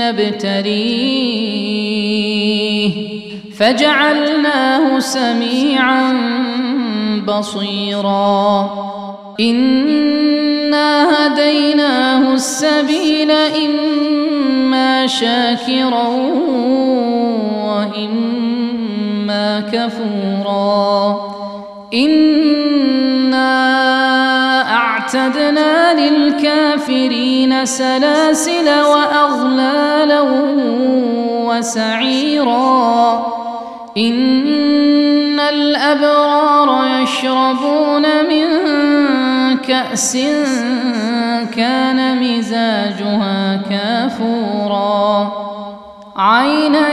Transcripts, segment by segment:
نبتليه فجعلناه سميعا بصيرا. إنا هديناه السبيل إما شاكرا وإما كفورا. أنا اعتدنا للكافرين سلاسل وأغلالا وسعيرا. إن الأبرار يشربون من كأس كان مزاجها كافورا. عينا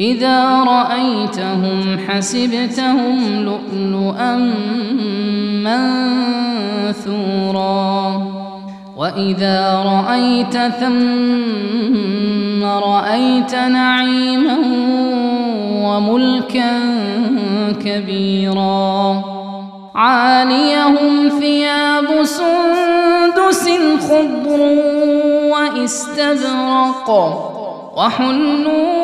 إذا رأيتهم حسبتهم لؤلؤا منثورا. وإذا رأيت ثم رأيت نعيما وملكا كبيرا. عاليهم ثياب سندس خضر وإستبرق. وحلوا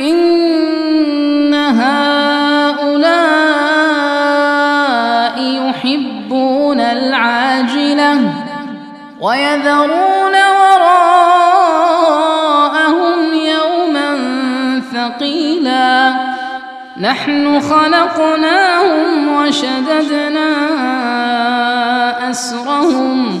إن هؤلاء يحبون العاجلة ويذرون وراءهم يوما ثقيلا. نحن خلقناهم وشددنا أسرهم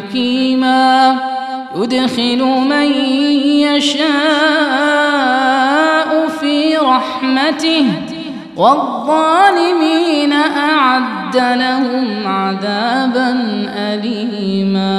حكيما يدخل من يشاء في رحمته والظالمين أعد لهم عذابا أليما